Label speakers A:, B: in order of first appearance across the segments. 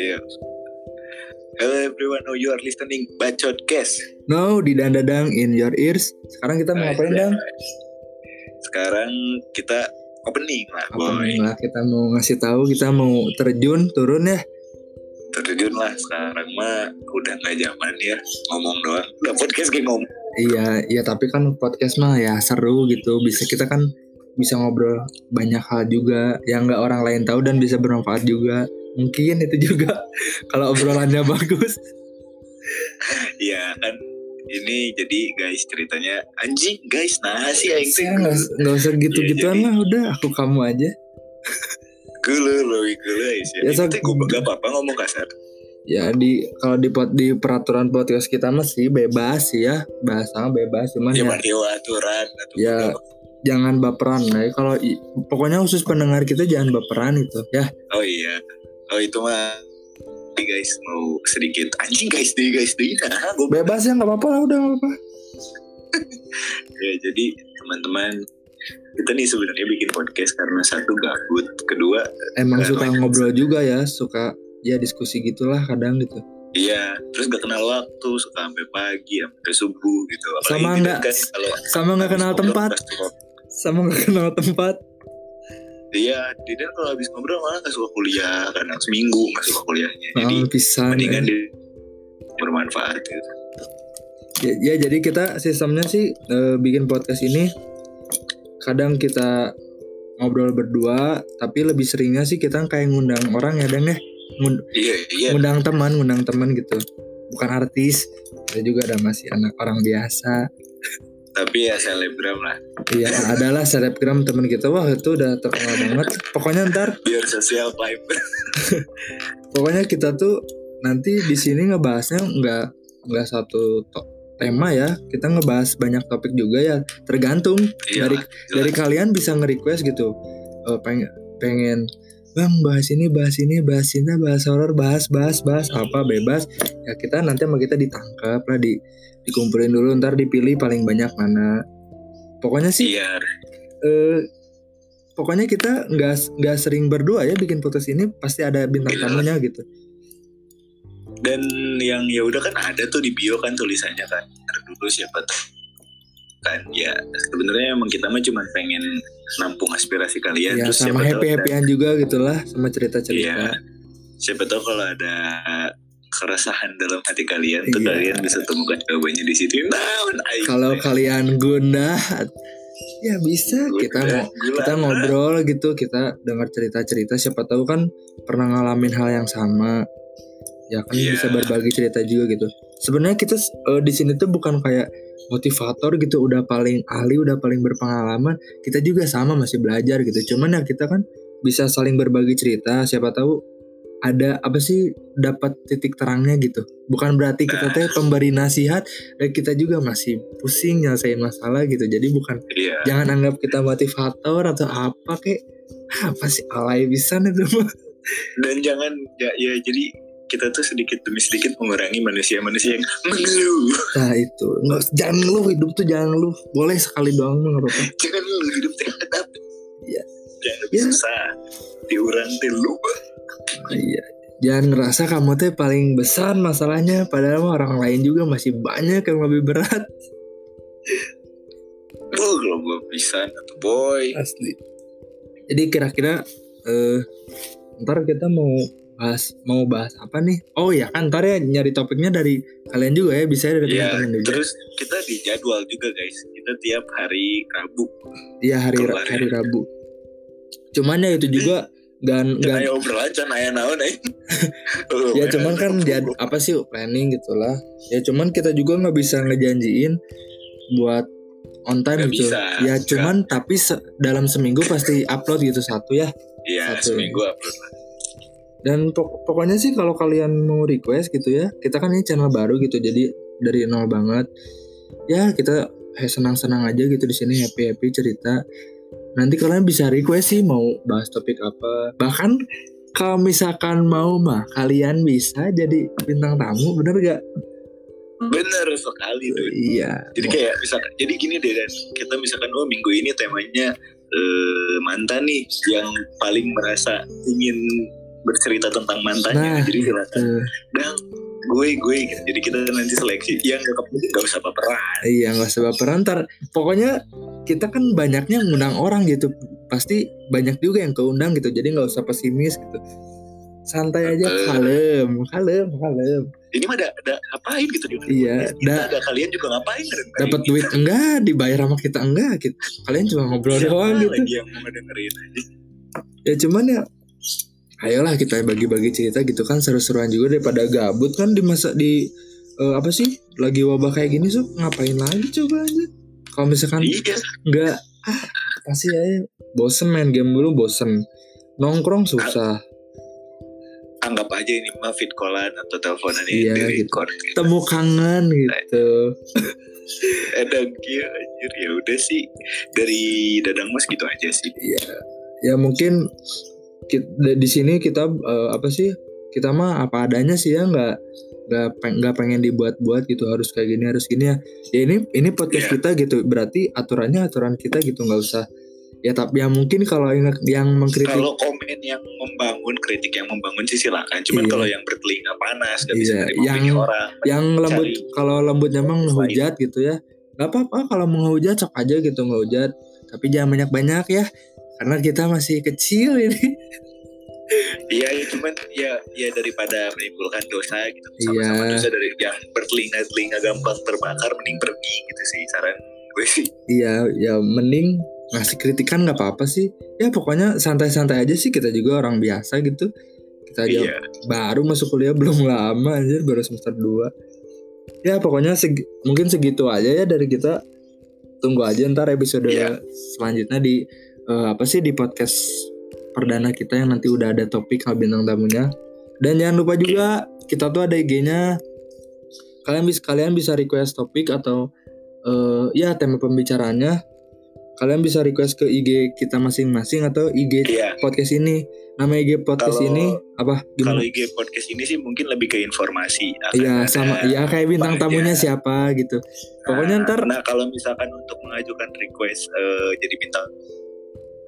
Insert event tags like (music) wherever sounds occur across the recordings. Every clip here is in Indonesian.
A: Iya. Hello everyone, oh you are listening Bacot Cast.
B: No, di Dandadang in your ears. Sekarang kita mau ngapain, Dang?
A: Sekarang kita opening lah, boy.
B: Opening lah, kita mau ngasih tahu kita mau terjun, turun ya.
A: Terjun lah sekarang mah udah nggak zaman ya ngomong doang. Udah podcast kayak ngomong.
B: Iya, iya tapi kan podcast mah ya seru gitu. Bisa kita kan bisa ngobrol banyak hal juga yang nggak orang lain tahu dan bisa bermanfaat juga. Mungkin itu juga (laughs) kalau obrolannya (laughs) bagus.
A: Iya kan ini jadi guys ceritanya anjing guys nah sih aing teh
B: Ya, nggak usah gitu-gituan
A: Iya, jadi-
B: lah, udah aku kamu aja.
A: gule loh gule ya.
B: Ya,
A: gue gak apa-apa ngomong kasar.
B: Ya di kalau di di peraturan podcast kita mah sih bebas sih ya bahasa bebas cuman
A: Ya
B: ya,
A: aturan
B: ya jangan baperan nah kalau pokoknya khusus pendengar kita jangan baperan itu ya
A: Oh iya. Oh itu mah. Nih guys mau sedikit. Anjing guys deh guys deh. Nah gue
B: bebas ya nggak apa-apa lah udah nggak apa-apa. (laughs)
A: Ya jadi teman-teman kita nih sebenarnya bikin podcast karena satu gabut kedua
B: emang suka ngobrol juga ya suka ya diskusi gitulah kadang gitu.
A: Iya terus gak kenal waktu suka sampai pagi sampai subuh gitu. Apalagi
B: Sama
A: kita
B: nggak-
A: kan
B: sama nggak kenal tempat. sama nggak kenal tempat
A: iya Didan kalau habis ngobrol malah gak suka kuliah kadang seminggu gak suka kuliahnya. Jadi
B: ah, pisan
A: mendingan
B: ya.
A: di bermanfaat gitu.
B: Ya, ya, jadi kita sistemnya sih eh, bikin podcast ini kadang kita ngobrol berdua tapi lebih seringnya sih kita kayak ngundang orang ya dan ya. Ngund-
A: iya iya.
B: ngundang teman ngundang teman gitu. Bukan artis ada juga ada masih anak orang biasa
A: tapi ya selebgram lah.
B: Iya adalah selebgram teman kita. Wah itu udah terkenal banget. Pokoknya ntar
A: biar sosial vibe. (laughs)
B: Pokoknya kita tuh nanti di sini ngebahasnya nggak nggak satu tema ya. Kita ngebahas banyak topik juga ya. Tergantung
A: Iya
B: dari
A: lah,
B: dari kalian bisa nge-request gitu. Eh, pengen pengen bang bahas ini bahas ini bahas ini bahas horor bahas bahas bahas apa bebas. Ya kita nanti sama kita ditangkap lah di dikumpulin dulu ntar dipilih paling banyak mana. Pokoknya sih
A: iya.
B: eh pokoknya kita nggak nggak sering berdua ya bikin podcast ini pasti ada bintang
A: Iya.
B: tamunya gitu.
A: Dan yang ya udah kan ada tuh di bio kan tulisannya kan. Ntar dulu siapa tuh kan? Ya sebenarnya emang kita mah cuma pengen nampung aspirasi kalian.
B: Ya
A: terus
B: sama
A: siapa tahu
B: happy happyan juga gitulah sama cerita cerita
A: Iya. siapa tahu kalau ada keresahan dalam hati kalian tuh
B: Iya.
A: kalian bisa temukan jawabannya di situ. Nah
B: kalau kalian gundah ya bisa. Kita mau kita ngobrol gitu kita dengar cerita cerita siapa tahu kan pernah ngalamin hal yang sama. Ya kan
A: Iya.
B: bisa berbagi cerita juga gitu sebenarnya kita eh, di sini tuh bukan kayak motivator gitu udah paling ahli udah paling berpengalaman kita juga sama masih belajar gitu. Cuman ya kita kan bisa saling berbagi cerita siapa tahu ada apa sih dapat titik terangnya gitu. Bukan berarti kita
A: Nah.
B: teh pemberi nasihat dan kita juga masih pusing nyelesain masalah gitu. Jadi bukan
A: iya.
B: jangan anggap kita motivator atau apa kayak (laughs) apa sih alay bisa itu
A: dan jangan ya ya jadi kita tuh sedikit demi sedikit mengurangi manusia-manusia yang mengeluh.
B: Nah itu. Nggak jangan ngeluh hidup tuh jangan ngeluh. Boleh sekali doang nggak apa-apa.
A: Jangan lu hidup hadap
B: Iya.
A: jangan
B: Iya.
A: susah. Diurang lu
B: iya. Jangan ngerasa kamu teh paling besar masalahnya padahal orang lain juga masih banyak yang lebih berat.
A: Oh kalau gue bisa atau boy.
B: Asli. Jadi kira-kira eh ntar kita mau bahas mau bahas apa nih oh ya kan ntar ya nyari topiknya dari kalian juga ya bisa dari
A: Iya,
B: teman-teman juga
A: terus kita di jadwal juga guys kita tiap hari Rabu
B: Iya hari
A: ya.
B: hari Rabu cuman ya itu juga gan
A: Can
B: gan
A: aya obrolan can aya naon eh. (laughs) Oh,
B: ya
A: eh,
B: cuman kan
A: goblok.
B: jad, apa sih planning gitulah ya cuman kita juga nggak bisa ngejanjiin buat on time
A: Nggak
B: gitu
A: bisa,
B: ya cuman tapi se- dalam seminggu pasti upload gitu satu ya
A: Iya
B: satu.
A: seminggu upload.
B: Dan pok- pokoknya sih kalau kalian mau request gitu ya kita kan ini channel baru gitu jadi dari nol banget. Ya kita senang-senang aja gitu di sini happy happy cerita. Nanti kalian bisa request sih mau bahas topik apa. Bahkan kalau misalkan mau mah kalian bisa jadi bintang tamu bener gak
A: bener sekali tuh
B: iya.
A: Jadi kayak misalkan jadi gini deh dan. Kita misalkan oh minggu ini temanya eh, mantan nih yang paling merasa ingin bercerita tentang mantannya
B: Nah,
A: jadi silakan
B: Tuh.
A: dan gue gue gitu. jadi kita nanti seleksi. Yang gak kepilih gak usah baperan.
B: Iya nggak usah baperan. Ntar pokoknya kita kan banyaknya ngundang orang gitu. Pasti banyak juga yang keundang gitu. Jadi nggak usah pesimis gitu. Santai aja.
A: Betul.
B: kalem kalem kalem.
A: Ini mah ada, ada ngapain gitu di
B: Iya,
A: kita
B: da-
A: ada kalian juga ngapain dengerin
B: dapat duit enggak? Dibayar sama kita enggak gitu. Kalian cuma ngobrol
A: Siapa
B: doang gitu.
A: lagi yang mau dengerin? Aja
B: ya cuman ya ayolah kita bagi-bagi cerita gitu kan seru-seruan juga daripada gabut kan di masa di eh, apa sih lagi wabah kayak gini so ngapain lagi coba aja kalau misalkan
A: iya.
B: nggak ah pasti aja. Bosen main game dulu bosen. Nongkrong susah.
A: Anggap aja ini mah fit callan atau teleponan
B: Iya,
A: di
B: gitu.
A: record. Gitu.
B: temu kangen gitu. (laughs)
A: Ada kia anjir. Ya udah sih. Dari dadang mas gitu aja sih.
B: Ya mungkin ki- di sini kita eh, apa sih kita mah apa adanya sih ya nggak nggak peng- nggak pengen dibuat-buat gitu harus kayak gini harus gini ya. Ya ini ini podcast
A: Iya.
B: kita gitu berarti aturannya aturan kita gitu nggak usah. Ya tapi ya mungkin kalau yang yang mengkritik
A: kalau komen yang membangun kritik yang membangun sih silakan. Cuman
B: Iya.
A: kalau yang bertelinga panas gak bisa
B: Iya,
A: opini
B: yang-
A: orang
B: yang lembut kalau lembutnya emang ngehujat gitu ya. Nggak apa-apa kalau mau ngehujat sok aja gitu ngehujat tapi jangan banyak-banyak ya karena kita masih kecil ini
A: Iya, ya cuman ya ya daripada menimbulkan dosa gitu sama-sama
B: Iya.
A: dosa dari yang bertelinga telinga gampang terbakar mending pergi gitu sih saran gue sih
B: Iya, ya mending ngasih kritikan nggak apa-apa sih. Ya pokoknya santai-santai aja sih kita juga orang biasa gitu. Kita aja
A: iya
B: baru masuk kuliah belum (laughs) lama aja baru semester 2. Ya pokoknya segi- mungkin segitu aja ya dari kita. Tunggu aja ntar episode
A: Iya.
B: selanjutnya di eh, apa sih di podcast perdana kita yang nanti udah ada topik hal bintang tamunya. Dan jangan lupa juga kita tuh ada IG-nya. Kalian bisa kalian bisa request topik atau eh, ya tema pembicaraannya. Kalian bisa request ke IG kita masing-masing atau IG
A: iya
B: podcast ini. Nama IG podcast
A: Kalau-
B: ini apa?
A: kalau
B: Gimana?
A: IG podcast ini sih mungkin lebih ke informasi
B: Iya sama ya kayak bintang tamunya
A: aja.
B: siapa gitu. Pokoknya
A: Nah,
B: ntar
A: nah kalau misalkan untuk mengajukan request eh, jadi bintang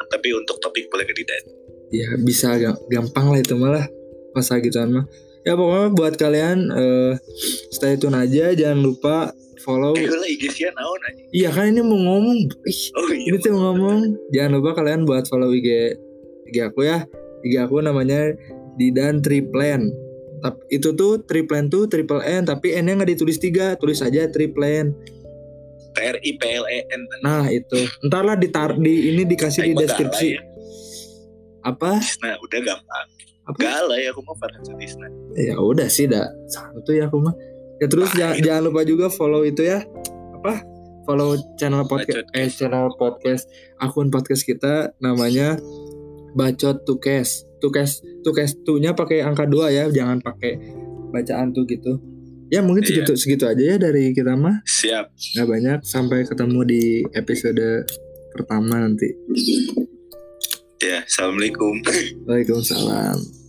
A: tapi untuk topik boleh ke Didan
B: ya bisa ga- gampang lah itu malah masa gituan mah. Ya pokoknya buat kalian eh, stay tune aja jangan lupa follow.
A: eh lah IG sih naon aja
B: Iya kan ini mau ngomong. Ih,
A: oh iya
B: ini tuh mau ngomong. Jangan lupa kalian buat follow IG IG aku ya. IG aku namanya Didan Triplan. Tapi itu tuh Triplan tuh triple N tapi N nya nggak ditulis tiga, tulis aja Triplan.
A: T R I P L E
B: Nah itu, ntar lah ditar di ini dikasih di deskripsi.
A: galak
B: Apa?
A: Nah udah gampang
B: Apa?
A: Galah ya aku mau Farhan Sutisna
B: Ya udah sih, dah satu ya aku mah. Ya terus
A: Ah,
B: jangan,
A: iya.
B: jangan lupa juga follow itu ya. Apa? Follow channel podcast, eh channel podcast, akun podcast kita namanya Bacot Tukes. Tukes, Tukes tuh-nya pakai angka dua ya, jangan pakai bacaan tuh gitu. Ya mungkin
A: Iya.
B: segitu segitu aja ya dari kita mah.
A: Siap
B: Nggak banyak. Sampai ketemu di episode pertama nanti.
A: Ya Assalamualaikum
B: Waalaikumsalam.